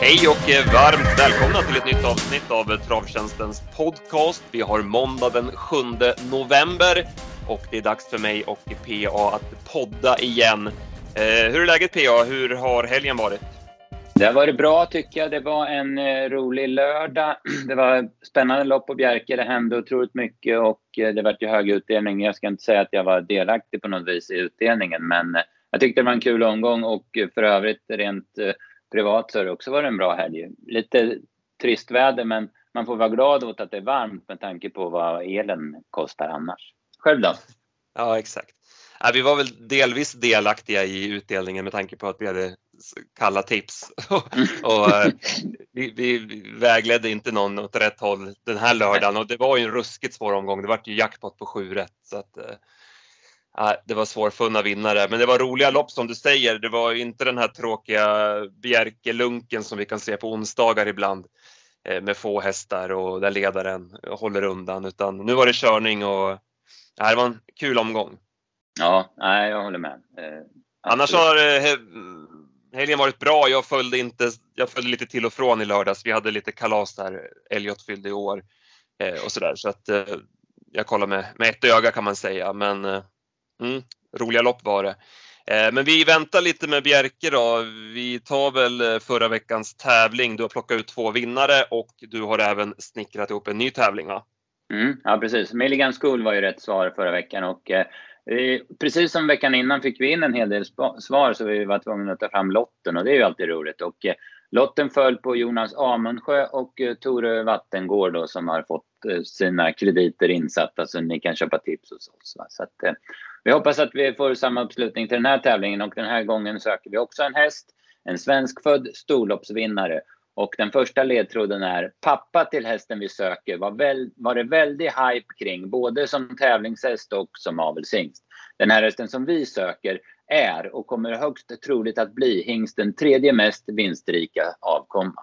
Hej och varmt välkomna till ett nytt avsnitt av Travtjänstens podcast. Vi har måndag den 7 november och det är dags för mig och PA att podda igen. Eh, hur är läget PA? Hur har helgen varit? Det har varit bra tycker jag. Det var en eh, rolig lördag. Det var spännande lopp på Bjerke. Det hände otroligt mycket och eh, det vart ju hög utdelning. Jag ska inte säga att jag var delaktig på något vis i utdelningen, men jag tyckte det var en kul omgång och för övrigt rent privat så har det också varit en bra helg. Lite trist väder, men man får vara glad åt att det är varmt med tanke på vad elen kostar annars. Själv då? Ja, exakt. Äh, vi var väl delvis delaktiga i utdelningen med tanke på att vi hade kalla tips. och, äh, vi, vi, vägledde inte någon åt rätt håll den här lördagen och det var ju en ruskigt svår omgång. Det var ju jackpot på sju rätt. Så att, äh, det var svårfunna vinnare, men det var roliga lopp som du säger. Det var inte den här tråkiga bjärkelunken som vi kan se på onsdagar ibland med få hästar och där ledaren håller undan, utan nu var det körning och det var en kul omgång. Ja, nej, jag håller med. Eh, Annars har helgen varit bra. Jag följde, inte, jag följde lite till och från i lördags. Vi hade lite kalas där. Elliot fyllde i år eh, och sådär. Så att eh, jag kollar med, med ett öga kan man säga. Men eh, mm, roliga lopp var det. Eh, men vi väntar lite med Bjerke då. Vi tar väl eh, förra veckans tävling. Du har plockat ut två vinnare och du har även snickrat ihop en ny tävling va? Mm, ja precis. Milligan School var ju rätt svar förra veckan och eh, eh Precis som veckan innan fick vi in en hel del svar så vi var tvungna att ta fram lotten och det är ju alltid roligt. Och eh, lotten föll på Jonas Amundsjö och eh, Tore Vattengård då, som har fått Eh, sina krediter insatta så ni kan köpa tips hos oss. Va? Så att, eh, vi hoppas att vi får samma uppslutning till den här tävlingen och den här gången söker vi också en häst, en svenskfödd storloppsvinnare. Och den första ledtråden är pappa till hästen vi söker var, väl, var det väldigt hype kring, både som tävlingshäst och som avelshingst. Den här hästen som vi söker är och kommer högst troligt att bli hingsten tredje mest vinstrika avkomma.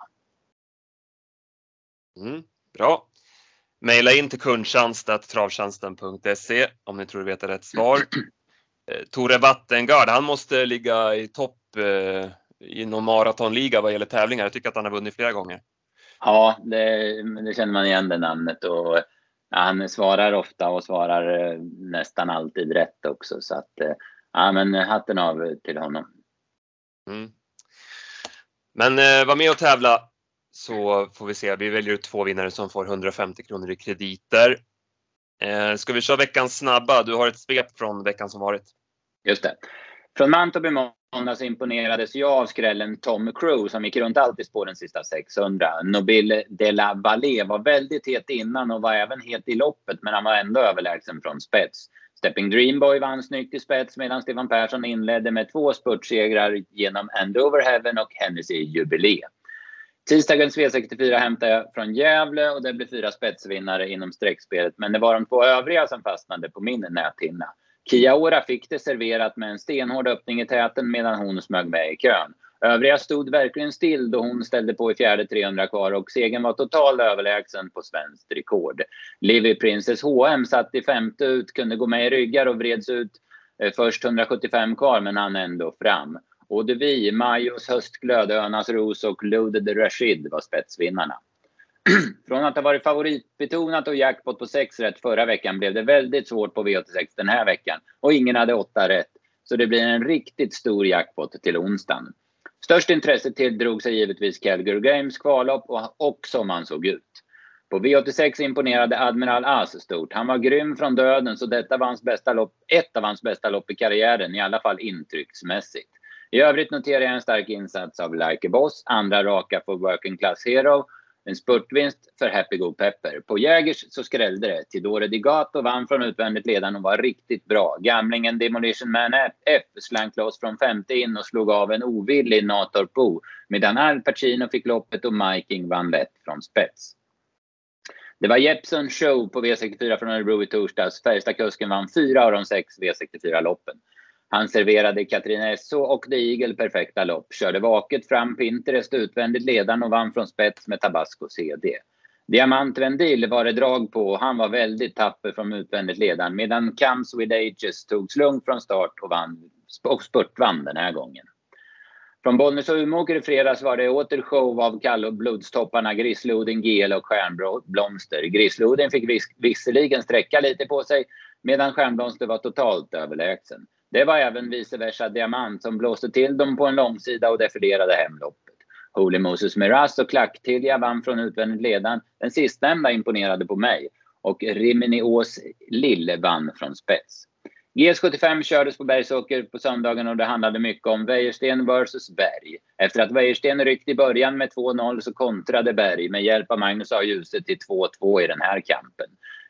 Mm, bra. Maila in till kundtjänst.travtjänsten.se om ni tror du vet rätt svar. Eh, Tore Wattengard, han måste ligga i topp eh, i någon maratonliga vad gäller tävlingar. Jag tycker att han har vunnit flera gånger. Ja, det, det känner man igen det namnet och han svarar ofta och svarar eh, nästan alltid rätt också så att eh, ja, men hatten av till honom. Mm. Men eh, var med och tävla så får vi se. Vi väljer ut två vinnare som får 150 kronor i krediter. Eh, ska vi köra veckans snabba? Du har ett svep från veckan som varit. Just det. Från Mantorp i måndags imponerades jag av skrällen Tom Crew som gick runt allt i spåren sista 600. Nobile de la Vallée var väldigt het innan och var även het i loppet men han var ändå överlägsen från spets. Stepping Dreamboy vann snyggt i spets medan Stefan Persson inledde med två spurtsegrar genom Andover Heaven och Hennessy Jubilee. Tisdagens V64 hämtade jag från Gävle och det blev fyra spetsvinnare inom streckspelet men det var de två övriga som fastnade på min näthinna. Kiaora fick det serverat med en stenhård öppning i täten medan hon smög med i kön. Övriga stod verkligen still då hon ställde på i fjärde 300 kvar och segern var totalt överlägsen på svenskt rekord. Livy Princess HM satt i femte ut, kunde gå med i ryggar och vreds ut eh, först 175 kvar men han ändå fram. Och vi, Majos höstglöd, Önas Ros och Loaded Rashid var spetsvinnarna. Från att ha varit favoritbetonat och jackpot på 6 rätt förra veckan blev det väldigt svårt på V86 den här veckan och ingen hade 8 rätt. Så det blir en riktigt stor jackpot till onsdagen. Störst intresse tilldrog sig givetvis Calgary Games kvallopp och, och som han såg ut. På V86 imponerade Admiral As stort. Han var grym från döden så detta var hans bästa lopp, ett av hans bästa lopp i karriären, i alla fall intrycksmässigt. I övrigt noterar jag en stark insats av Like a Boss, andra raka för Working Class Hero en spurtvinst för Happy Go Pepper. På Jägers så skrällde det. Tidore Digato vann från utvändigt ledande och var riktigt bra. Gamlingen Demolition Man F slank loss från femte in och slog av en ovillig Nator Po. Medan Al Pacino fick loppet och Miking vann lätt från spets. Det var Jeppson show på V64 från Örebro i torsdags. Färjestadkusken vann fyra av de sex V64-loppen. Han serverade Katrina Esso och The Eagle perfekta lopp, körde vaket fram Pinterest utvändigt ledaren och vann från spets med Tabasco CD. Diamant Vendil var det drag på och han var väldigt tapper från utvändigt ledaren medan Comes With Ages tog lugnt från start och, vann, och spurtvann den här gången. Från Bollnäs och Umeåker i fredags var det åter show av kallblodstopparna och blodstopparna Grisloden, GL och Stjärnblomster. Grisloden fick vis visserligen sträcka lite på sig medan Stjärnblomster var totalt överlägsen. Det var även vice versa Diamant som blåste till dem på en långsida och defilerade hemloppet. Holy Moses Miraz och Klacktilja vann från utvändigt ledan. Den sistnämnda imponerade på mig och Rimini Ås Lille vann från spets. GS75 kördes på Bergsåker på söndagen och det handlade mycket om Wäjersten vs Berg. Efter att Wäjersten ryckte i början med 2-0 så kontrade Berg med hjälp av Magnus A. Djuse till 2-2 i den här kampen.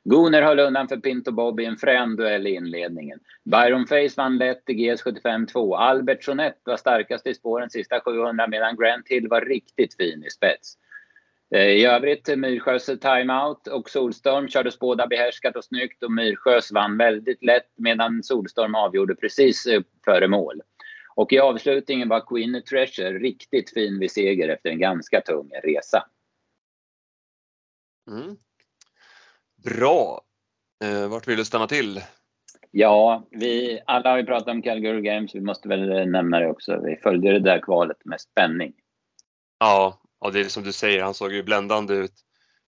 Gunnar höll undan för Pinto Bob i en frän duell i inledningen. Byron Face vann lätt i GS75 2. Albert Jeanette var starkast i spåren sista 700 medan Grant Hill var riktigt fin i spets. Eh, I övrigt eh, Myrsjös eh, timeout och Solstorm kördes båda behärskat och snyggt och Myrsjös vann väldigt lätt medan Solstorm avgjorde precis före mål. Och i avslutningen var Queen Treasure riktigt fin vid seger efter en ganska tung resa. Mm. Bra! Eh, vart vill du stanna till? Ja, vi alla har ju pratat om Calgary Games. Vi måste väl nämna det också. Vi följde det där kvalet med spänning. Ja, och det är som du säger, han såg ju bländande ut.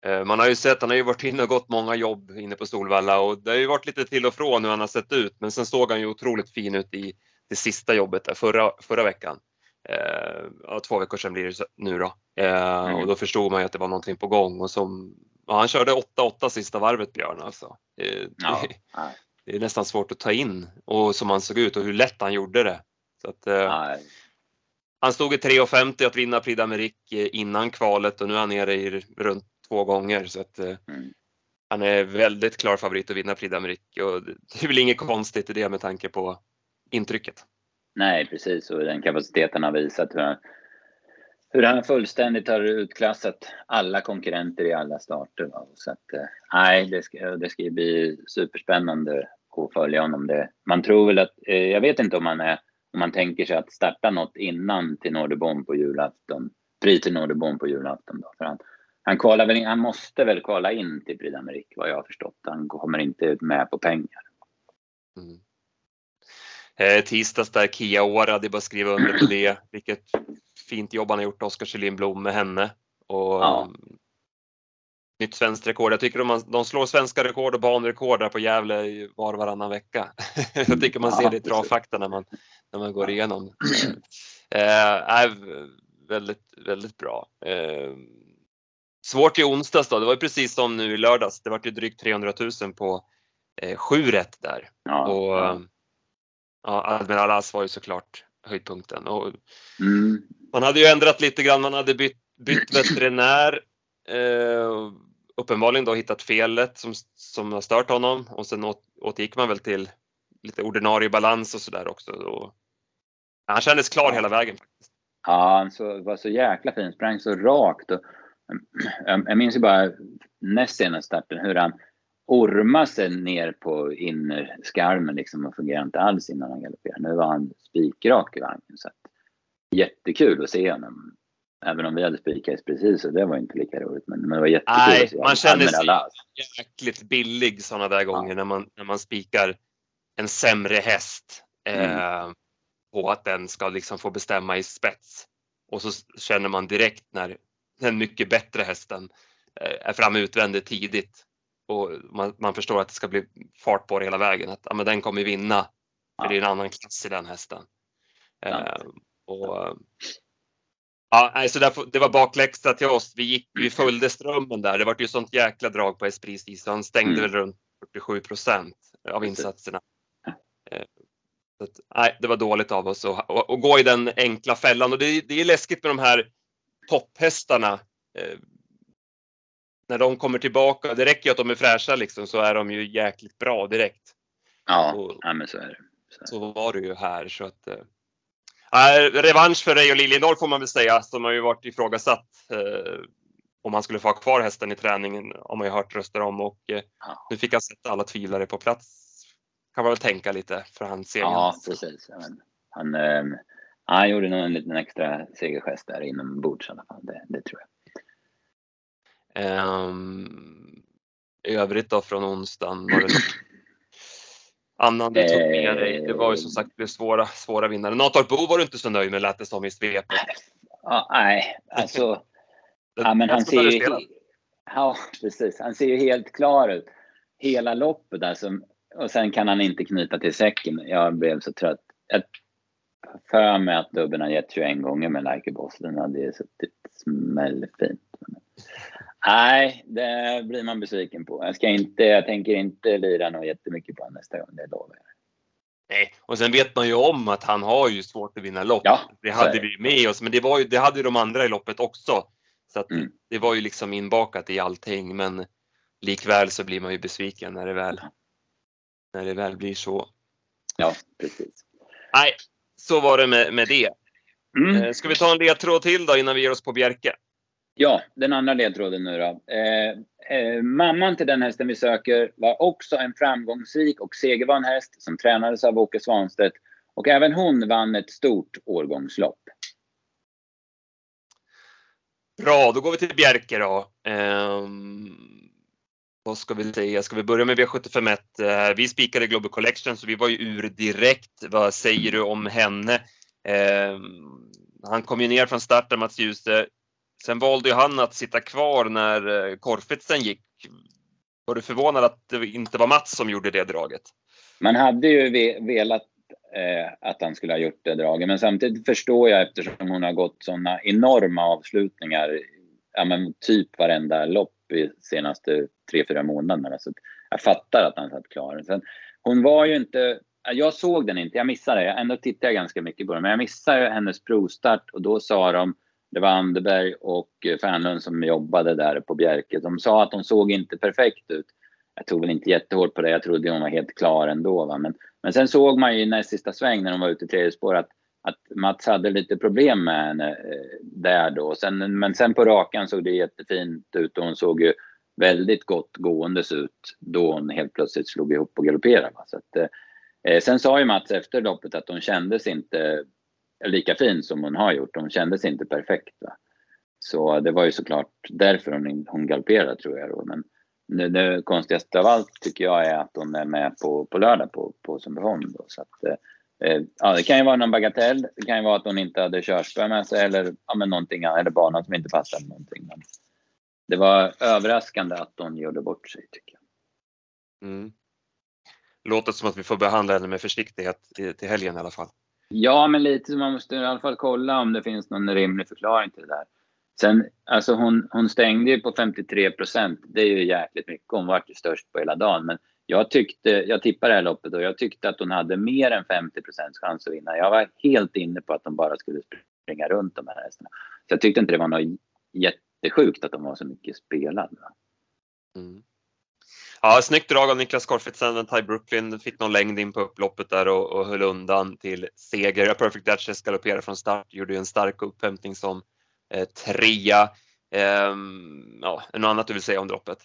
Eh, man har ju sett, han har ju varit inne och gått många jobb inne på Solvalla och det har ju varit lite till och från hur han har sett ut. Men sen såg han ju otroligt fin ut i det sista jobbet där förra, förra veckan. Eh, ja, två veckor sedan blir det nu då. Eh, mm. Och då förstod man ju att det var någonting på gång och som, ja, han körde 8-8 sista varvet Björn alltså. Det, ja. det, det, är nästan svårt att ta in och som han såg ut och hur lätt han gjorde det. Så att, eh, han stod i 3,50 att vinna Prix d'Amérique innan kvalet och nu är han nere i runt två gånger så att eh, mm. han är väldigt klar favorit att vinna Prix d'Amérique och det är väl inget konstigt i det med tanke på intrycket. Nej, precis och den kapaciteten har visat hur han, hur han fullständigt har utklassat alla konkurrenter i alla starter. Så att, eh, nej, det ska, det ska bli superspännande att följa honom. Det. Man tror väl att, eh, jag vet inte om han är om man tänker sig att starta något innan till Nordebom på julafton. Prix till Nordebom på julafton då. För han, han, kvalar väl, han måste väl kvala in till Prix d'Amérique vad jag har förstått. Han kommer inte med på pengar. Mm. Eh, tisdags där Kia Åra, det är bara att skriva under på det. Vilket fint jobb han har gjort, Oskar Kjellin Blom med henne. Och, ja nytt svenskt rekord. Jag tycker de, de slår svenska rekord och banrekord där på Gävle var och varannan vecka. jag tycker man ser det i travfakta när man, när man går igenom. Eh, väldigt, väldigt bra. Eh, svårt i onsdags då, det var precis som nu i lördags. Det var ju drygt 300 000 på eh, sju rätt där. Ja, och, ja. ja, Admiral As var ju såklart höjdpunkten. Och mm. Man hade ju ändrat lite grann, man hade bytt, bytt veterinär eh, uppenbarligen då hittat felet som, som har stört honom och sen åt, återgick man väl till lite ordinarie balans och sådär också. Och, han kändes klar hela vägen. Ja, han så, var så jäkla fin, sprang så rakt. Och, jag, jag minns ju bara näst senaste starten hur han ormade sig ner på innerskarmen liksom och fungerade inte alls innan han galopperade. Nu var han spikrak i vagnen. Så att, jättekul att se honom Även om vi hade spikat precis så det var inte lika roligt. Men, men det var jättekul Nej, att se man känner sig jäkligt billig sådana där gånger ja. när, man, när man spikar en sämre häst mm. eh, på att den ska liksom få bestämma i spets. Och så känner man direkt när den mycket bättre hästen eh, är framme utvändigt tidigt och man, man, förstår att det ska bli fart på det hela vägen. Att ja, men den kommer vinna. För ja. det är en annan klass i den hästen. Eh, och, Ja, alltså det var bakläxa till oss. Vi, gick, vi följde strömmen där. Det var ju sånt jäkla drag på Esprit så han stängde mm. väl runt 47 procent av insatserna. Så att, nej, det var dåligt av oss att, att, att gå i den enkla fällan och det, det är läskigt med de här topphästarna. Eh, när de kommer tillbaka, det räcker ju att de är fräscha liksom så är de ju jäkligt bra direkt. Ja, och, ja men så är det. Så, är det. så var det ju här så att Äh, revansch för Reijo Liljedahl får man väl säga, som har ju varit ifrågasatt eh, om han skulle få ha kvar hästen i träningen, har man ju hört röster om och eh, ja. nu fick han sätta alla tvivlare på plats. Kan man väl tänka lite för hans seger. Ja, precis. Han, eh, han gjorde nog en liten extra segergest där inombords i alla fall, det, det tror jag. Um, I övrigt då från onsdagen var det annan du tog med dig. Det var ju som sagt det svåra, svåra vinnare. Natorp Bo var du inte så nöjd med lät det som i svepet. Ja, nej, alltså. ja, men han ser ju, ja, precis. Han ser ju helt klar ut. Hela loppet alltså. Och sen kan han inte knyta till säcken. Jag blev så trött. Jag för mig att dubben har gett 21 gånger med Like Boss. Den hade ju suttit smällfint. Nej, det blir man besviken på. Jag, ska inte, jag tänker inte lira något jättemycket på honom nästa gång, det lovar jag. Nej, och sen vet man ju om att han har ju svårt att vinna lopp. Ja, det hade vi med oss, men det, var ju, det hade ju de andra i loppet också. Så att mm. det var ju liksom inbakat i allting, men likväl så blir man ju besviken när det väl, när det väl blir så. Ja, precis. Nej, så var det med, med det. Mm. Eh, ska vi ta en ledtråd till då innan vi ger oss på Bjerke? Ja, den andra ledtråden nu då. Eh, eh, mamman till den hästen vi söker var också en framgångsrik och segervan häst som tränades av Åke Svanstedt och även hon vann ett stort årgångslopp. Bra, då går vi till Bjerke då. Eh, vad ska vi säga? Ska vi börja med V751? Eh, vi spikade Global Collection så vi var ju ur direkt. Vad säger du om henne? Eh, han kom ju ner från starten, Mats Djuse, Sen valde ju han att sitta kvar när eh, Korfitsen gick. Var du förvånad att det inte var Mats som gjorde det draget? Man hade ju velat eh, att han skulle ha gjort det draget, men samtidigt förstår jag eftersom hon har gått sådana enorma avslutningar, ja men typ varenda lopp i senaste tre, fyra månaderna. Så jag fattar att han satt klar. Sen, hon var ju inte jag såg den inte, jag missade det. Ändå tittade jag ganska mycket på den. Men jag missade hennes provstart och då sa de det var Anderberg och eh, Fernlund som jobbade där på Bjerke. De sa att de såg inte perfekt ut. Jag tog väl inte jättehårt på det. Jag trodde hon var helt klar ändå. Va? Men, men sen såg man ju i näst sista sväng när hon var ute i tredje spår att, att Mats hade lite problem med henne eh, där då. Sen, men sen på rakan såg det jättefint ut och hon såg ju väldigt gott gåendes ut då hon helt plötsligt slog ihop och galopperade. Va? Så att, eh, eh, sen sa ju Mats efter loppet att hon kändes inte lika fin som hon har gjort. Hon kändes inte perfekt. Va? Så det var ju såklart därför hon, hon galopperade tror jag. Då. Men det, det konstigaste av allt tycker jag är att hon är med på, på lördag på, på Sundbyholm. Så att, eh, ja, det kan ju vara någon bagatell. Det kan ju vara att hon inte hade körspö med sig eller, ja, men någonting, eller banan som inte passade. Någonting. Men det var överraskande att hon gjorde bort sig tycker jag. Mm. Låter som att vi får behandla henne med försiktighet till helgen i alla fall. Ja, men lite så man måste i alla fall kolla om det finns någon rimlig förklaring till det där. Sen, alltså hon, hon stängde ju på 53 procent. Det är ju jäkligt mycket. Hon var ju störst på hela dagen. Men jag tyckte, jag tippade det här loppet och jag tyckte att hon hade mer än 50 procents chans att vinna. Jag var helt inne på att de bara skulle springa runt de här hästarna. Så jag tyckte inte det var något jättesjukt att de var så mycket spelade. Mm. Ja, snyggt drag av Niklas Korfitsen, Ty Brooklyn fick någon längd in på upploppet där och, och höll undan till seger. Perfect Duchess galopperade från start, gjorde ju en stark upphämtning som eh, trea. Eh, ja, något annat du vill säga om droppet?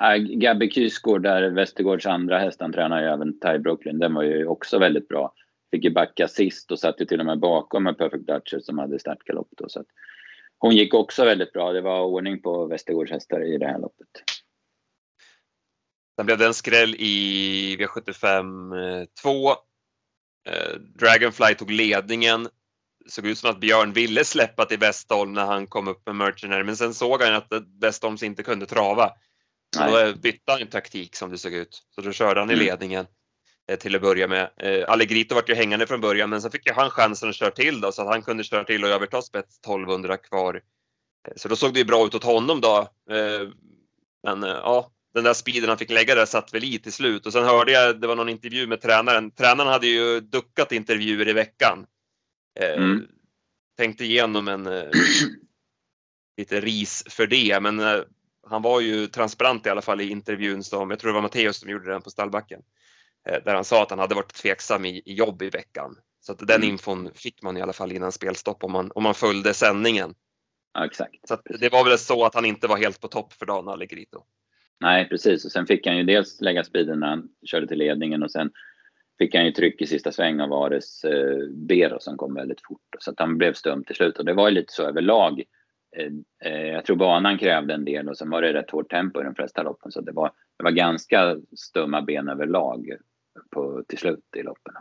Äh, Gabby Kysgård, där Västergårds andra häst, han tränar ju även Ty Brooklyn, den var ju också väldigt bra. Fick ju backa sist och satt ju till och med bakom med Perfect Duchess som hade startgalopp då. Så att hon gick också väldigt bra. Det var ordning på Västergårds hästar i det här loppet. Sen blev det en skräll i V75 2. Eh, Dragonfly tog ledningen. Det såg ut som att Björn ville släppa till Westholm när han kom upp med Mercenary, men sen såg han att Westholms inte kunde trava. Så då bytte han taktik som det såg ut. Så då körde han i mm. ledningen eh, till att börja med. Eh, Allegrito vart ju hängande från början, men sen fick ju han chansen att köra till då, så att han kunde köra till och överta spets 1200 kvar. Så då såg det ju bra ut åt honom då. Men ja, den där speeden han fick lägga där satt väl i till slut. Och sen hörde jag, det var någon intervju med tränaren. Tränaren hade ju duckat intervjuer i veckan. Eh, mm. Tänkte igenom en eh, lite ris för det, men eh, han var ju transparent i alla fall i intervjun som, jag tror det var Matteus som gjorde den på stallbacken. Eh, där han sa att han hade varit tveksam i, i jobb i veckan. Så att den mm. infon fick man i alla fall innan spelstopp om man, om man följde sändningen. Ja, exakt. Så det var väl så att han inte var helt på topp för dagen, Allegrito. Nej, precis. Och sen fick han ju dels lägga speeden när han körde till ledningen och sen fick han ju tryck i sista sväng av Ares eh, Bero som kom väldigt fort. Så att han blev stum till slut och det var ju lite så överlag. Eh, eh, jag tror banan krävde en del och sen var det rätt hårt tempo i de flesta loppen så det var, det var ganska stumma ben överlag på, till slut i loppen.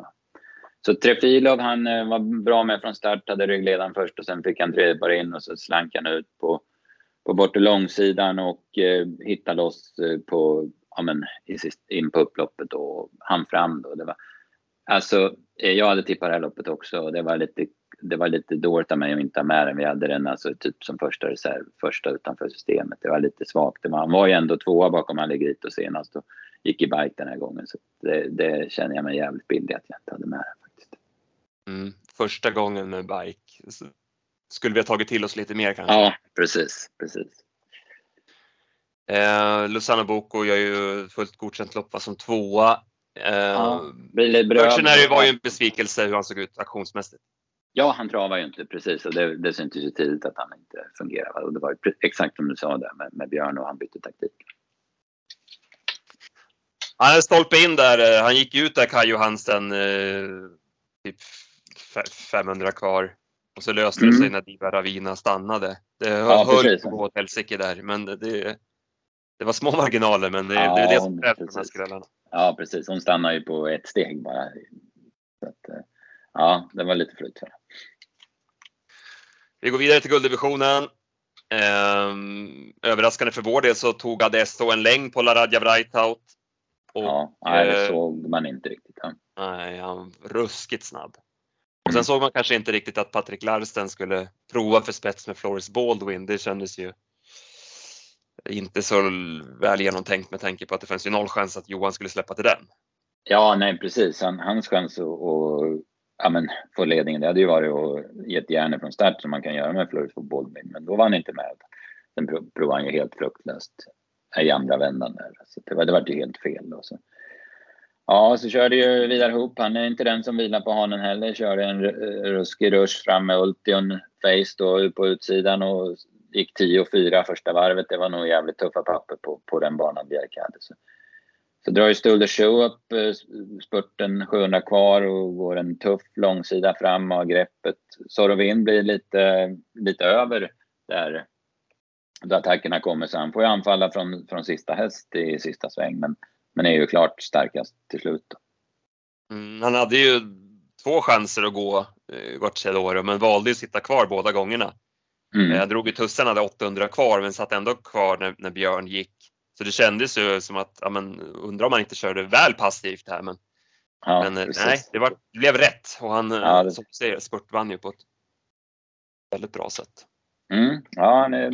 Så Trefilov, han eh, var bra med från start, hade ryggledaren först och sen fick han tredje bara in och så slank han ut på, på bort och långsidan och eh, hittade loss eh, på, ja men, in på upploppet och han fram då. Det var, alltså, eh, jag hade tippat det här loppet också och det var lite, det var lite dåligt av mig att inte ha med den. Vi hade den alltså typ som första reserv, första utanför systemet. Det var lite svagt. Han var ju ändå tvåa bakom Allegrito senast och gick i bike den här gången. Så det, det känner jag mig jävligt billig att jag inte hade med den. faktiskt. Mm, första gången med bike. Skulle vi ha tagit till oss lite mer kanske? Ja, precis. precis. Eh, Luciano Boko gör ju fullt godkänt lopp som tvåa. Eh, ja, Mercenary var ju en besvikelse hur han såg ut aktionsmässigt. Ja, han travar ju inte precis och det, det syntes ju tidigt att han inte fungerar. Och det var ju exakt som du sa där med, med Björn och han bytte taktik. Han hade stolpe in där. Eh, han gick ut där, Kaj Johansen, eh, typ 500 kvar. Och så löste det sig mm. när Diva Ravina stannade. Det ja, höll precis. på åt helsike där, men det, det var små marginaler, men det, ja, det är det som krävs de här skrällarna. Ja, precis. Hon stannade ju på ett steg bara. Så att, eh, ja, det var lite flyt för Vi går vidare till gulddivisionen. Ehm, överraskande för vår del så tog Adesso en längd på Laradja Breithout. Och, ja, nej, det eh, såg man inte riktigt. Ja. Nej, han var ruskigt snabb. Och sen såg man kanske inte riktigt att Patrik Larsten skulle prova för spets med Floris Baldwin. Det kändes ju inte så väl genomtänkt med tanke på att det fanns ju noll chans att Johan skulle släppa till den. Ja, nej precis. Han, hans chans att ja, men, få ledningen, det hade ju varit att ge ett järn från start som man kan göra med Floris Baldwin. Men då var han inte med. Sen provade han ju helt fruktlöst i andra vändan där. Så det var, det var ju helt fel. Då, så. Ja, så körde ju Vidar Hoop. Han är inte den som vilar på hanen heller. Körde en ruskig rush fram med Ultion Face då på utsidan och gick 10-4 första varvet. Det var nog jävligt tuffa papper på, på den banan Bjerke hade. Så, så drar ju Stulder Show upp eh, spurten 700 kvar och går en tuff långsida fram och greppet. Sorovin blir lite, lite över där då attackerna kommer. Så han får ju anfalla från, från sista häst i sista sväng. Men men är ju klart starkast till slut. Mm, han hade ju två chanser att gå eh, Guarceloro men valde att sitta kvar båda gångerna. Mm. Jag drog i tussen, hade 800 kvar men satt ändå kvar när, när Björn gick. Så det kändes ju som att, ja men undrar om han inte körde väl passivt här men, ja, men eh, nej, det, var, det blev rätt och han, ja, det... som du säger, spurtvann ju på ett väldigt bra sätt. Mm, ja, han, är,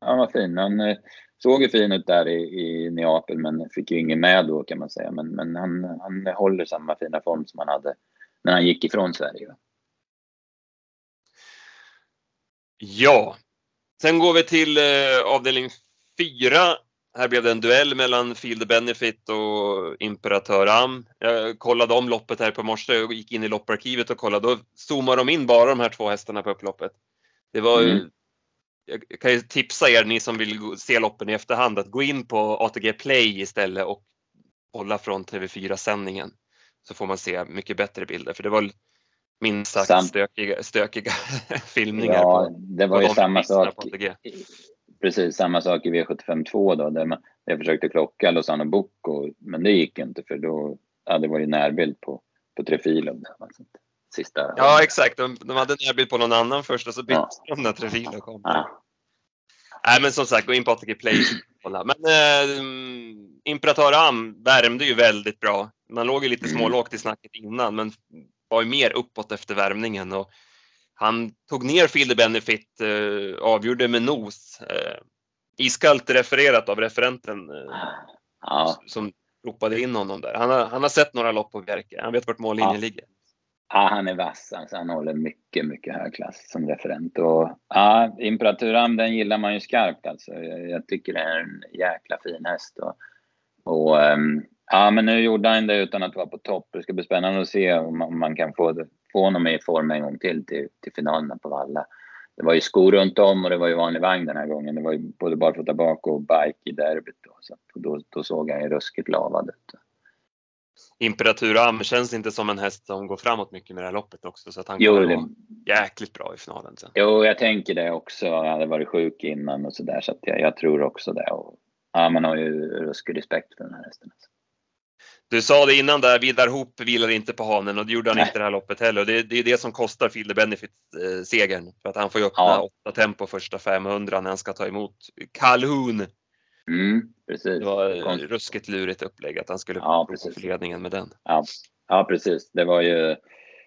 han var fin. Han, eh, såg ju fin ut där i, i Neapel men fick ju ingen med då kan man säga. Men, men han, han håller samma fina form som han hade när han gick ifrån Sverige. Ja, sen går vi till eh, avdelning 4. Här blev det en duell mellan Field Benefit och Imperatör Am. Jag kollade om loppet här på morse och gick in i lopparkivet och kollade. Då zoomade de in bara de här två hästarna på upploppet. Det var mm jag kan ju tipsa er, ni som vill se loppen i efterhand, att gå in på ATG Play istället och kolla från TV4-sändningen. Så får man se mycket bättre bilder, för det var minst sagt Sam stökiga, stökiga filmningar. Ja, på, det var ju samma sak. Precis, samma sak i V752 då, där man, jag försökte klocka Lozano Bocco, men det gick inte för då, ja, det var ju närbild på, på Trefilo sista. Ja, exakt. De, de hade närbild på någon annan först och så bytte ja. de när Trevino kom. Ja. Nej, men som sagt, gå in på ATG Play. Men eh, Imperator Am värmde ju väldigt bra. Man låg ju lite mm. smålågt i snacket innan, men var ju mer uppåt efter värmningen och han tog ner Field Benefit, eh, avgjorde med nos. Eh, iskallt refererat av referenten eh, ja. som ropade in honom där. Han har, han har sett några lopp på Bjerke. Han vet vart mållinjen ja. ligger. Ja, han är vass. Alltså, han håller mycket, mycket hög klass som referent. Och, ja, Imperaturam, den gillar man ju skarpt. Alltså. Jag, jag tycker det är en jäkla fin häst. Och, och ehm, ja, men nu gjorde han det utan att vara på topp. Det ska bli spännande att se om man, om man kan få, få honom i form en gång till, till till finalerna på Valla. Det var ju skor runt om och det var ju vanlig vagn den här gången. Det var ju både barfota bak och bike i derbyt. Då, så då, då såg han ju ruskigt lavad ut. Imperatur Am känns inte som en häst som går framåt mycket med det här loppet också så att han kommer det... jäkligt bra i finalen sen. Jo, jag tänker det också. Han hade varit sjuk innan och så där så att jag, jag tror också det. Och, ja, man har ju ruskig respekt för den här hästen. du sa det innan där, Vidar Hoop vilar inte på hanen och det gjorde han Nej. inte det här loppet heller. Det, det är det som kostar Field the Benefit eh. För att han får ju öppna Ja. åtta tempo första 500 när han ska ta emot Calhoun. Mm, precis. Det var eh, Konstigt. ruskigt lurigt upplägg att han skulle Ja, precis. ledningen med den. Ja, precis. Det var ju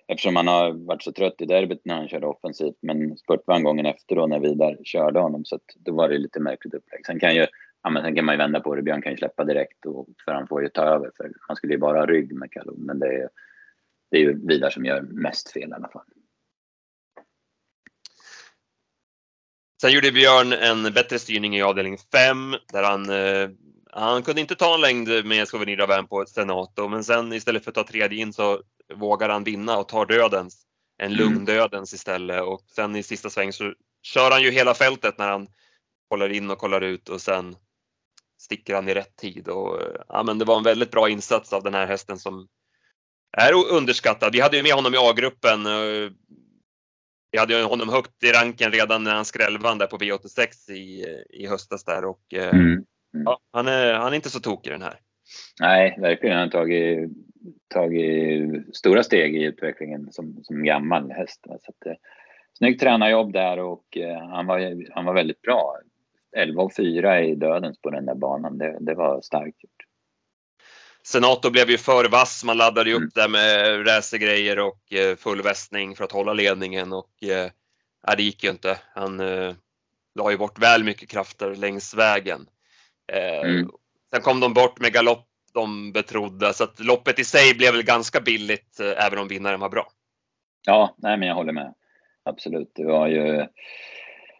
eftersom han har varit så trött i derbyt när han körde offensivt, men spurtvagn gången efter då när Vidar körde honom, så att då var det lite märkligt upplägg. Sen kan ju, ja, men sen kan man ju vända på det. Björn kan ju släppa direkt och, för han får ju ta över, för han skulle ju bara ha rygg med Kalou, men det är, det är ju Vidar som gör mest fel i alla fall. Sen gjorde Björn en bättre styrning i avdelning 5 där han, eh, han kunde inte ta en längd med Souvenir Ravin på ett Senato men sen istället för att ta tredje in så vågar han vinna och tar dödens. En Mm. lugn dödens istället och sen i sista sväng så kör han ju hela fältet när han kollar in och kollar ut och sen sticker han i rätt tid och eh, ja men det var en väldigt bra insats av den här hästen som är underskattad. Vi hade ju med honom i A-gruppen. Vi hade honom högt i ranken redan när han skrällvann där på V86 i, i höstas där och eh, Mm. ja, han, är, han är inte så tokig den här. Nej, verkligen. Han har tagit, tagit stora steg i utvecklingen som, som gammal häst. Så att, eh, snyggt tränarjobb där och eh, han, var, han var väldigt bra. 11 och 4 i dödens på den där banan. Det, det var starkt gjort. Senator blev ju för vass. Man laddade ju upp Mm. där med racergrejer och eh, full västning för att hålla ledningen och eh, ja, det gick ju inte. Han eh, la ju bort väl mycket krafter längs vägen. Mm. Sen kom de bort med galopp de betrodde så att loppet i sig blev väl ganska billigt även om vinnaren var bra. Ja, nej, men jag håller med. Absolut. Det var ju...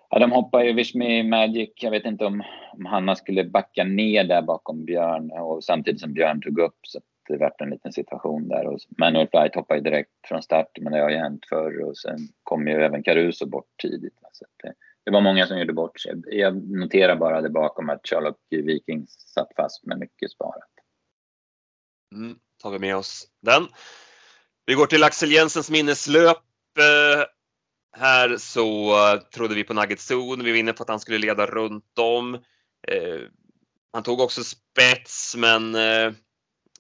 Ja, de hoppar ju Wish Me Magic. Jag vet inte om, om Hanna skulle backa ner där bakom Björn och samtidigt som Björn tog upp så att det vart en liten situation där. Och Manuel Flight hoppade ju direkt från start, men det har ju hänt förr och sen kom ju även Caruso bort tidigt. Så att det, det var många som gjorde bort sig. Jag noterar bara det bakom att Charlotte Viking satt fast med mycket sparat. Mm, tar vi med oss den. Vi går till Axel Jensens minneslöp. Eh, här så trodde vi på Nugget Zone. Vi var inne på att han skulle leda runt om. Eh, han tog också spets men eh,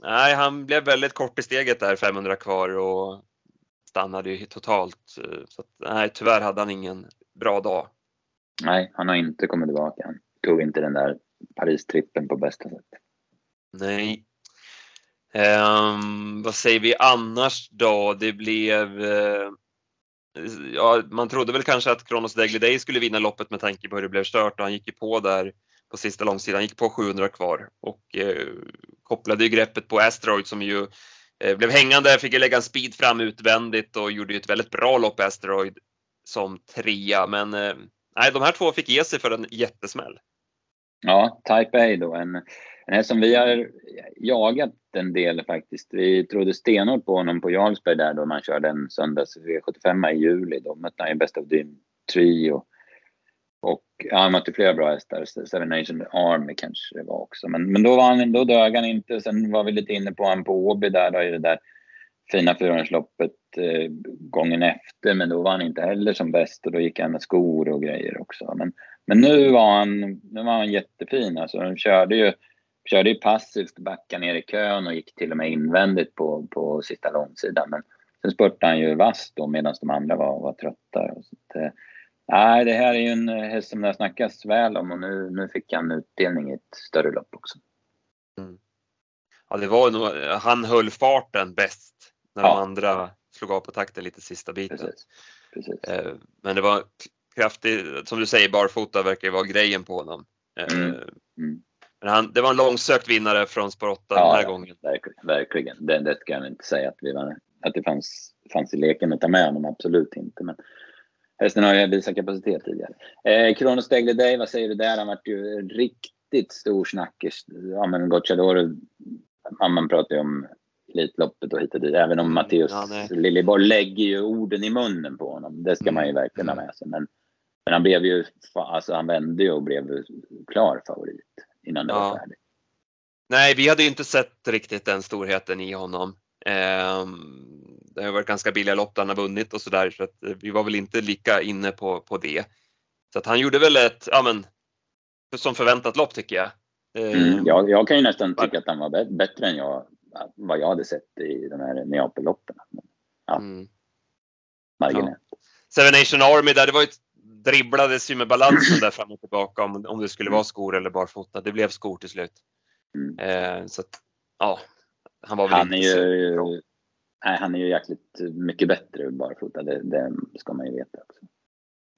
nej, han blev väldigt kort i steget där 500 kvar och stannade ju totalt. Eh, Så att, nej, tyvärr hade han ingen bra dag. Nej, han har inte kommit tillbaka. Han tog inte den där Paris-trippen på bästa sätt. Nej. Ehm, vad säger vi annars då? Det blev... eh, ja, man trodde väl kanske att Kronos Daily Day skulle vinna loppet med tanke på hur det blev stört och han gick ju på där på sista långsidan. Han gick på 700 kvar och eh, kopplade ju greppet på Asteroid som ju eh, blev hängande, fick ju lägga en speed fram utvändigt och gjorde ju ett väldigt bra lopp Asteroid som trea. Men eh, nej, de här två fick ge sig för en jättesmäll. Ja, Type A då. En, en som vi har jagat en del faktiskt. Vi trodde stenhårt på honom på Jarlsberg där då man körde en söndags V75 i juli. Då mötte han ju Best of Dream Trio. Och ja, han mötte flera bra hästar. Seven Nation Army kanske det var också. Men, men då, var han, då dög han inte. Sen var vi lite inne på honom på Åby där då i det där fina fyraårsloppet eh, gången efter. Men då var han inte heller som bäst och då gick han med skor och grejer också. Men, men nu var han, nu var han jättefin. Alltså, de körde ju, körde ju passivt, backade ner i kön och gick till och med invändigt på, på sista långsidan. Men sen spurtade han ju vasst då medan de andra var, var trötta. Så eh, nej, det här är ju en häst som det har snackats väl om och nu, nu fick han utdelning i ett större lopp också. Ja, det var nog, han höll farten bäst när Ja. de andra slog av på takten lite sista biten. Precis. Precis. Eh, Men det var kraftigt, som du säger, barfota verkar ju vara grejen på honom. Eh, Mm. Mm. Men han, det var en långsökt vinnare från spår 8 Ja, den här gången. Verkligen. verkligen. Det, det ska jag inte säga att, vi var, att det fanns, fanns i leken att ta med honom. Absolut inte. Men hästen har ju visat kapacitet tidigare. Eh, Kronos Day, vad säger du där? Han vart ju riktigt stor snackis. Ja, men Gocciadoro, man pratar ju om Elitloppet och hit och dit. Även om Matteus Ja. Liljeborg lägger ju orden i munnen på honom. Det ska man ju Mm. verkligen ha med sig. Men, men han blev ju, alltså han vände ju och blev klar favorit innan det Ja. var färdigt. Nej, vi hade ju inte sett riktigt den storheten i honom. Ehm, Det har varit ganska billiga lopp där han har vunnit och sådär så att eh, vi var väl inte lika inne på, på det. Så att han gjorde väl ett, ja men, som förväntat lopp tycker jag. Ehm, Mm, jag, jag kan ju nästan tycka att han var bä- bättre än jag vad jag hade sett i de här Neapelloppen. Ja, mm. marginellt. Ja. Seven Nation Army där, det var ju dribblades ju med balansen där fram och tillbaka om, om det skulle vara skor eller barfota. Det blev skor till slut. Mm. Eh, så att, ja, han var väl han inte är ju, så nej, han är ju jäkligt mycket bättre barfota, det, det ska man ju veta också.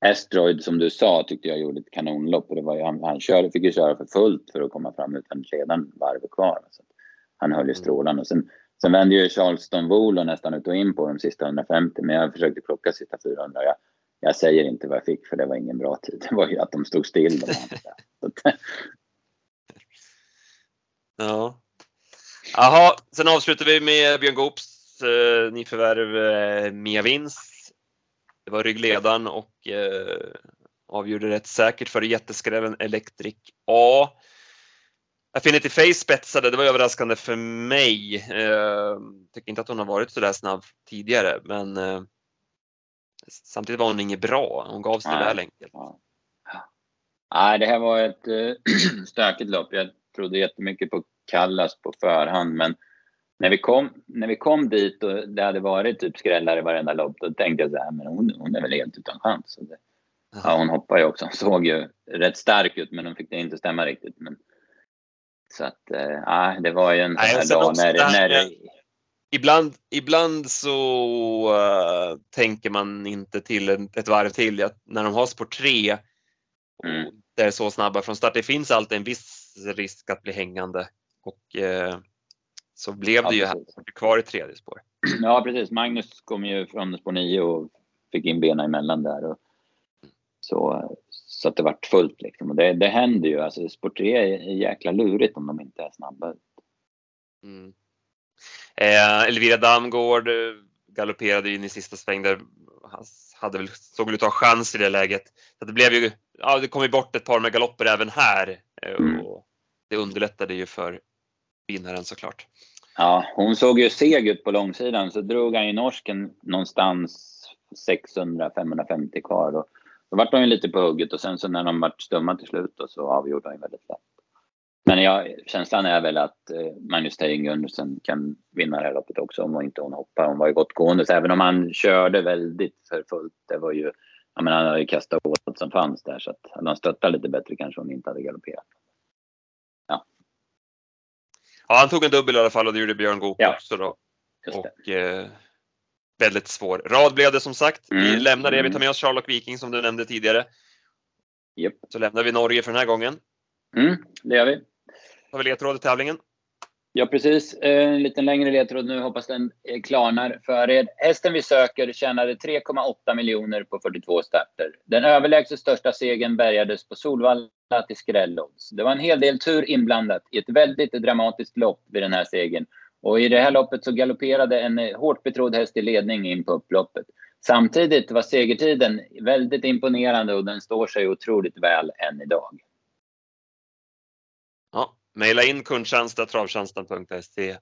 Estroid som du sa tyckte jag gjorde ett kanonlopp och det var ju, han, han körde, fick ju köra för fullt för att komma fram utan redan varv kvar. Så han höll ju mm. strålande. Och sen, sen vände ju Charleston Volo nästan ut och in på de sista 150 men jag försökte plocka sista 400. Jag, jag säger inte vad jag fick för det var ingen bra tid. Det var ju att de stod still. De ja. Jaha, sen avslutar vi med Björn Goops eh, nyförvärv eh, Mia Vins. Det var ryggledaren och eh, avgjorde rätt säkert för jätteskrällen Electric A. Affinity Face spetsade, det var överraskande för mig. Eh, tycker inte att hon har varit så där snabb tidigare men eh, samtidigt var hon inget bra. Hon gav sig väl enkelt. Ja. Nej, det här var ett äh, stökigt lopp. Jag trodde jättemycket på Kallas på förhand, men när vi kom, när vi kom dit och det hade varit typ skrällar i varenda lopp, då tänkte jag så här, men hon, hon är väl helt utan chans. Det, ja, hon hoppade ju också. Hon såg ju rätt stark ut, men hon fick det inte stämma riktigt. Men, så att, äh, det var ju en sån här dag när, när, ibland, ibland så uh, tänker man inte till ett, varv till. Att när de har spår 3 mm. det är så snabba från start. Det finns alltid en viss risk att bli hängande och uh, så blev ja, det ju här, kvar i tredje spår. Ja precis, Magnus kom ju från spår 9 och fick in benen emellan där. Och så, så att det vart fullt liksom. Och det, det händer ju, alltså spår 3 är jäkla lurigt om de inte är snabba. Mm. Eh, Elvira Damgård eh, galopperade in i sista sväng där. Han hade väl, såg väl ut att ha chans i det läget. Så det blev ju, ja det kom ju bort ett par med galopper även här. Eh, mm. Och det underlättade ju för vinnaren såklart. Ja, hon såg ju seg ut på långsidan så drog han ju norsken någonstans 600-550 kvar. Och då vart de ju lite på hugget och sen så när de vart stumma till slut då, så avgjorde han väldigt lätt. Men jag, känslan är väl att eh, Magnus Tejen Gundersen kan vinna det här loppet också om inte hon hoppar. Hon var ju gott gående, så även om han körde väldigt för fullt. Det var ju, jag menar, han hade ju kastat åt som fanns där så att hade han stöttat lite bättre kanske hon inte hade galopperat. Ja. Ja, han tog en dubbel i alla fall och det gjorde Björn Goop ja. också då. Och eh, väldigt svår rad blev det som sagt. Mm. Vi lämnar det, vi tar med oss Charlotte Viking som du nämnde tidigare. Yep. Så lämnar vi Norge för den här gången. Mm, det gör vi har vi ledtråd i tävlingen. Ja, precis. En liten längre ledtråd nu. Hoppas den klarnar för er. Hästen vi söker tjänade 3,8 miljoner på 42 starter. Den överlägset största segern bärgades på Solvalla till skrälodds. Det var en hel del tur inblandat i ett väldigt dramatiskt lopp vid den här segern. Och i det här loppet så galopperade en hårt betrodd häst i ledning in på upploppet. Samtidigt var segertiden väldigt imponerande och den står sig otroligt väl än idag. Ja, Maila in kundtjänst.travtjänsten.se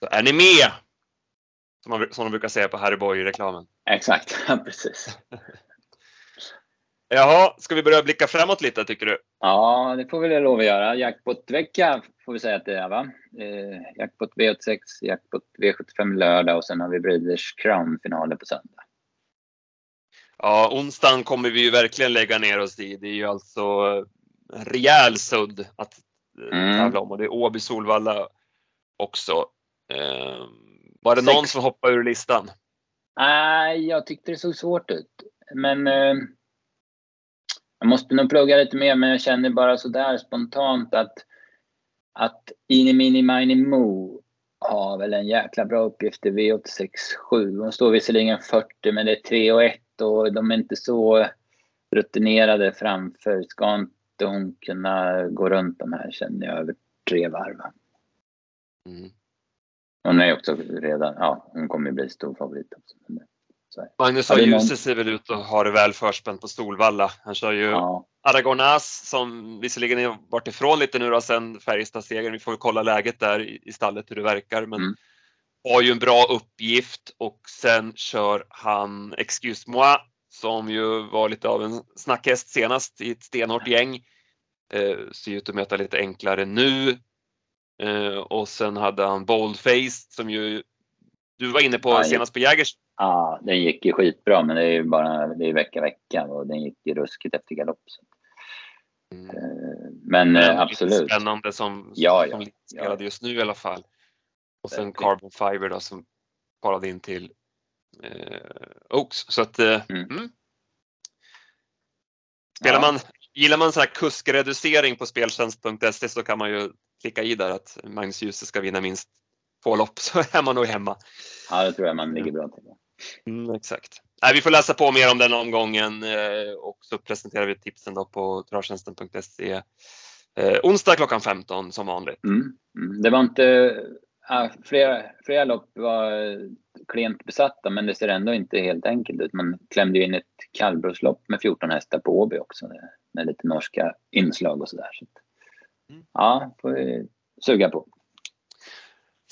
så är ni med! Som, man, som de brukar säga på Harry Boy-reklamen. Exakt, precis. Jaha, ska vi börja blicka framåt lite tycker du? Ja, det får vi lov att göra. Jackpot-vecka får vi säga att det är va? Eh, jackpot V86, jackpot V75 lördag och sen har vi Breeders Crown-finaler på söndag. Ja, onsdagen kommer vi ju verkligen lägga ner oss i. Det är ju alltså rejäl sudd att mm. tävla om och det är Åby Solvalla också. Eh, var det Sex. någon som hoppade ur listan? Nej, jag tyckte det såg svårt ut. Men eh, jag måste nog plugga lite mer, men jag känner bara sådär spontant att, att Ini Mini Mini Mo har väl en jäkla bra uppgift i V867. Hon står visserligen 40, men det är 3 och 1 och de är inte så rutinerade framför. Ska inte måste hon kunna gå runt de här känner jag över tre varv. Mm. Hon är också redan, ja hon kommer bli stor favorit också. Magnus A. Djuse ser väl ut att ha det väl förspänt på Solvalla. Han kör ju ja. Aragonas som visserligen har varit ifrån lite nu då sen Färjestad-segern. Vi får kolla läget där i stallet hur det verkar. Men mm. har ju en bra uppgift och sen kör han Excuse moi som ju var lite av en snackhäst senast i ett stenhårt gäng. Eh, ser ut att möta lite enklare nu. Eh, och sen hade han Boldface som ju du var inne på Ja, senast på Jägers. Ja, den gick ju skitbra, men det är ju bara det är vecka vecka och den gick ju ruskigt efter galopp. Mm. Eh, Men Men eh, absolut. Spännande som, Ja, ja, som ja. spelade just nu i alla fall. Och sen. Carbon Fiber då som kvalade in till Oaks. Så att, eh, Mm. mm. Spelar man, gillar man så här kuskreducering på speltjänst.se så kan man ju klicka i där att Magnus Djuse ska vinna minst två lopp så är man nog hemma. Ja, det tror jag man ligger bra till. Mm, exakt. Nej, vi får läsa på mer om den omgången eh, och så presenterar vi tipsen då på travtjänsten.se eh, onsdag klockan 15 som vanligt. Mm. Mm. Det var inte... Ja, flera, flera lopp var klent besatta, men det ser ändå inte helt enkelt ut. Man klämde ju in ett kallblodslopp med 14 hästar på Åby också, med, lite norska inslag och sådär. Så. Mm. Ja, får vi suga på.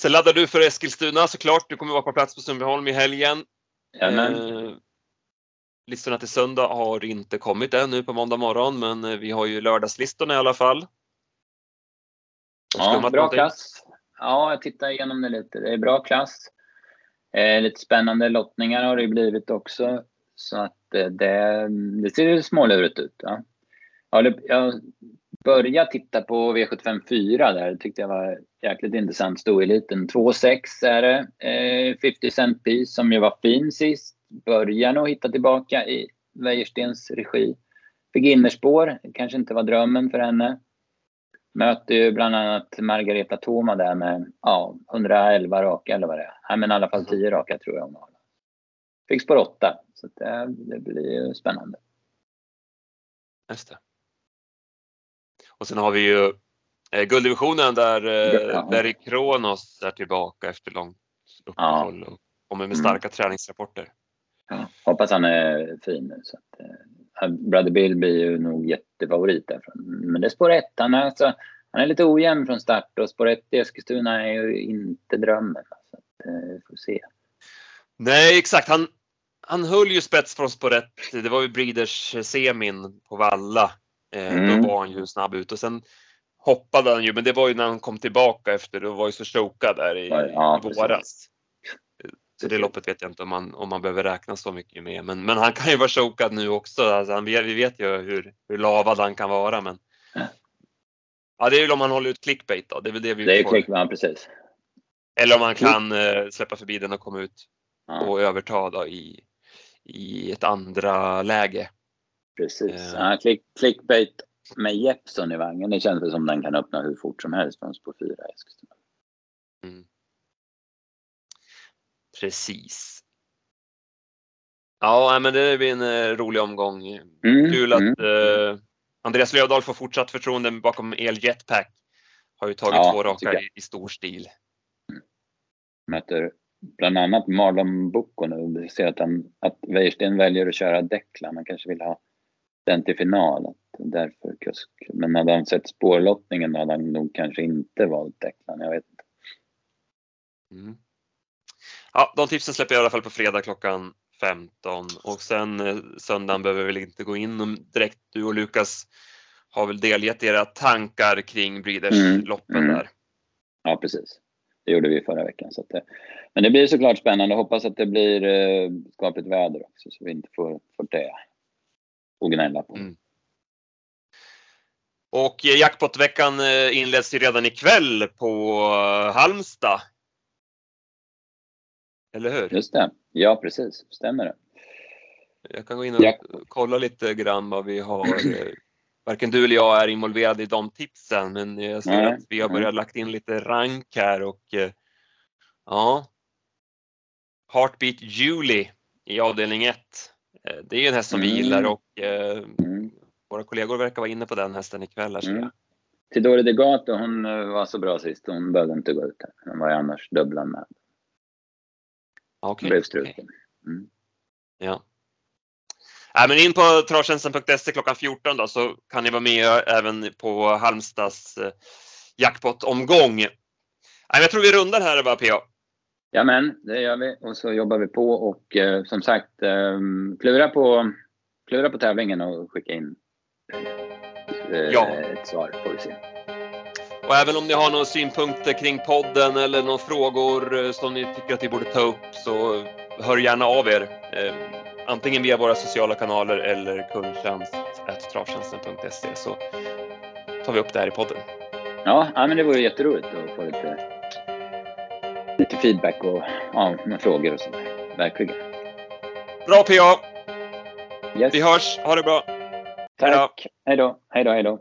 Sen laddar du för Eskilstuna såklart. Du kommer vara på plats på Sundbyholm i helgen. Jajamän. Eh, listorna till söndag har inte kommit än nu på måndag morgon, men eh, vi har ju lördagslistorna i alla fall. Ja, bra någonting? klass. Ja, jag tittar igenom det lite. Det är bra klass. Eh, lite spännande lottningar har det ju blivit också. Så att eh, det, det ser ju smålurigt ut. Ja. Ja, det- Jag började titta på V75 4 där. Det tyckte jag var jäkligt intressant. Stoeliten 2-6 är det. Eh, 50 cent piece som ju var fin sist. Börjar nog hitta tillbaka i Wäjerstens regi. Fick innerspår. Kanske inte var drömmen för henne. Möter ju bland annat Margareta Thoma där med ja, 111 raka eller vad det är. Nej, men i alla fall 10 raka tror jag hon har. Fick spår 8. Så det, det blir ju spännande. Just det. Och sen har vi ju eh, gulddivisionen där eh, Ja. Berry Kronos är tillbaka efter långt uppehåll och kommer med Mm. starka träningsrapporter. Ja, hoppas han är fin nu. Så att, eh, Brother Bill blir ju nog jättefavorit därifrån. Men det är spår 1. Han är, alltså, han är lite ojämn från start och spår 1 i Eskilstuna är ju inte drömmen. Så att, eh, vi får se. Nej, exakt. Han, han höll ju spets från spår ett. Det var ju Breeders semin på Valla. Eh, Mm. Då var han ju snabb ut och sen hoppade han ju, men det var ju när han kom tillbaka efter. Då var ju så chokad där i, Ja, i våras. Så det loppet vet jag inte om man, om man behöver räkna så mycket med. Men, men han kan ju vara chokad nu också. Alltså han, vi vet ju hur, hur lavad han kan vara. Men... Ja. Det är väl om man håller ut clickbait då. Det är väl det vi Det är ja, precis. Eller om man kan eh, släppa förbi den och komma ut Ja, och överta då i, i ett andra läge. precis. Eh. Ja, klick, clickbait med Jeppson i vagnen. Det känns som den kan öppna hur fort som helst från spår 4 i Eskilstuna. Mm. Precis. Ja, men det blir en eh, rolig omgång. Mm, Kul att mm. eh, Andreas Lövdahl får fortsatt förtroende bakom El Jetpack. Har ju tagit Ja, två raka i, i stor stil. möter bland annat Marlon Bocco nu. Vi ser att, han, att Wäjersten väljer att köra Declan. Han kanske vill ha den till final. Därför kusk. Men hade han sett spårlottningen hade han nog kanske inte valt Declan. Jag vet inte. Mm. Ja, de tipsen släpper jag i alla fall på fredag klockan 15 och sen eh, söndagen behöver vi väl inte gå in direkt. Du och Lukas har väl delgett era tankar kring Breeders-loppen Mm, mm. där. Ja, precis. Det gjorde vi förra veckan. Så det, men det blir såklart spännande. Hoppas att det blir eh, skapligt väder också så vi inte får, får det att gnälla på. Mm. Och eh, jackpotveckan eh, inleds ju redan ikväll på eh, Halmstad. Eller hur? Just det. Ja, precis. Stämmer det. Jag kan gå in och Jack- kolla lite grann vad vi har. eh, Varken du eller jag är involverade i de tipsen, men jag ser Nej, att vi har börjat lagt in lite rank här och eh, ja. Heartbeat Julie i avdelning 1. Det är ju en häst som vi Mm. gillar och eh, Mm. våra kollegor verkar vara inne på den hästen ikväll. Här, Mm. Tidore de Gato, hon eh, var så bra sist. Hon behövde inte gå ut här. Hon var ju annars dubblan med. Okej, blev struken. Mm. Ja. Nej, men in på travtjänsten.se klockan 14 då så kan ni vara med även på Halmstads eh, jackpot-omgång. Men jag tror vi rundar här va PA? Ja men, det gör vi. Och så jobbar vi på och eh, som sagt, eh, klura, på, klura på tävlingen och skicka in eh, Ja. ett svar får vi se. Och även om ni har några synpunkter kring podden eller några frågor eh, som ni tycker att vi borde ta upp så hör gärna av er. Eh, antingen via våra sociala kanaler eller kundtjänst.travtjänsten.se så tar vi upp det här i podden. Ja, men det vore jätteroligt att få lite, lite feedback och ja, frågor och sådär. Verkligen. Bra PA! Yes. Vi hörs, ha det bra! Tack! Hej då, hej då, hej då.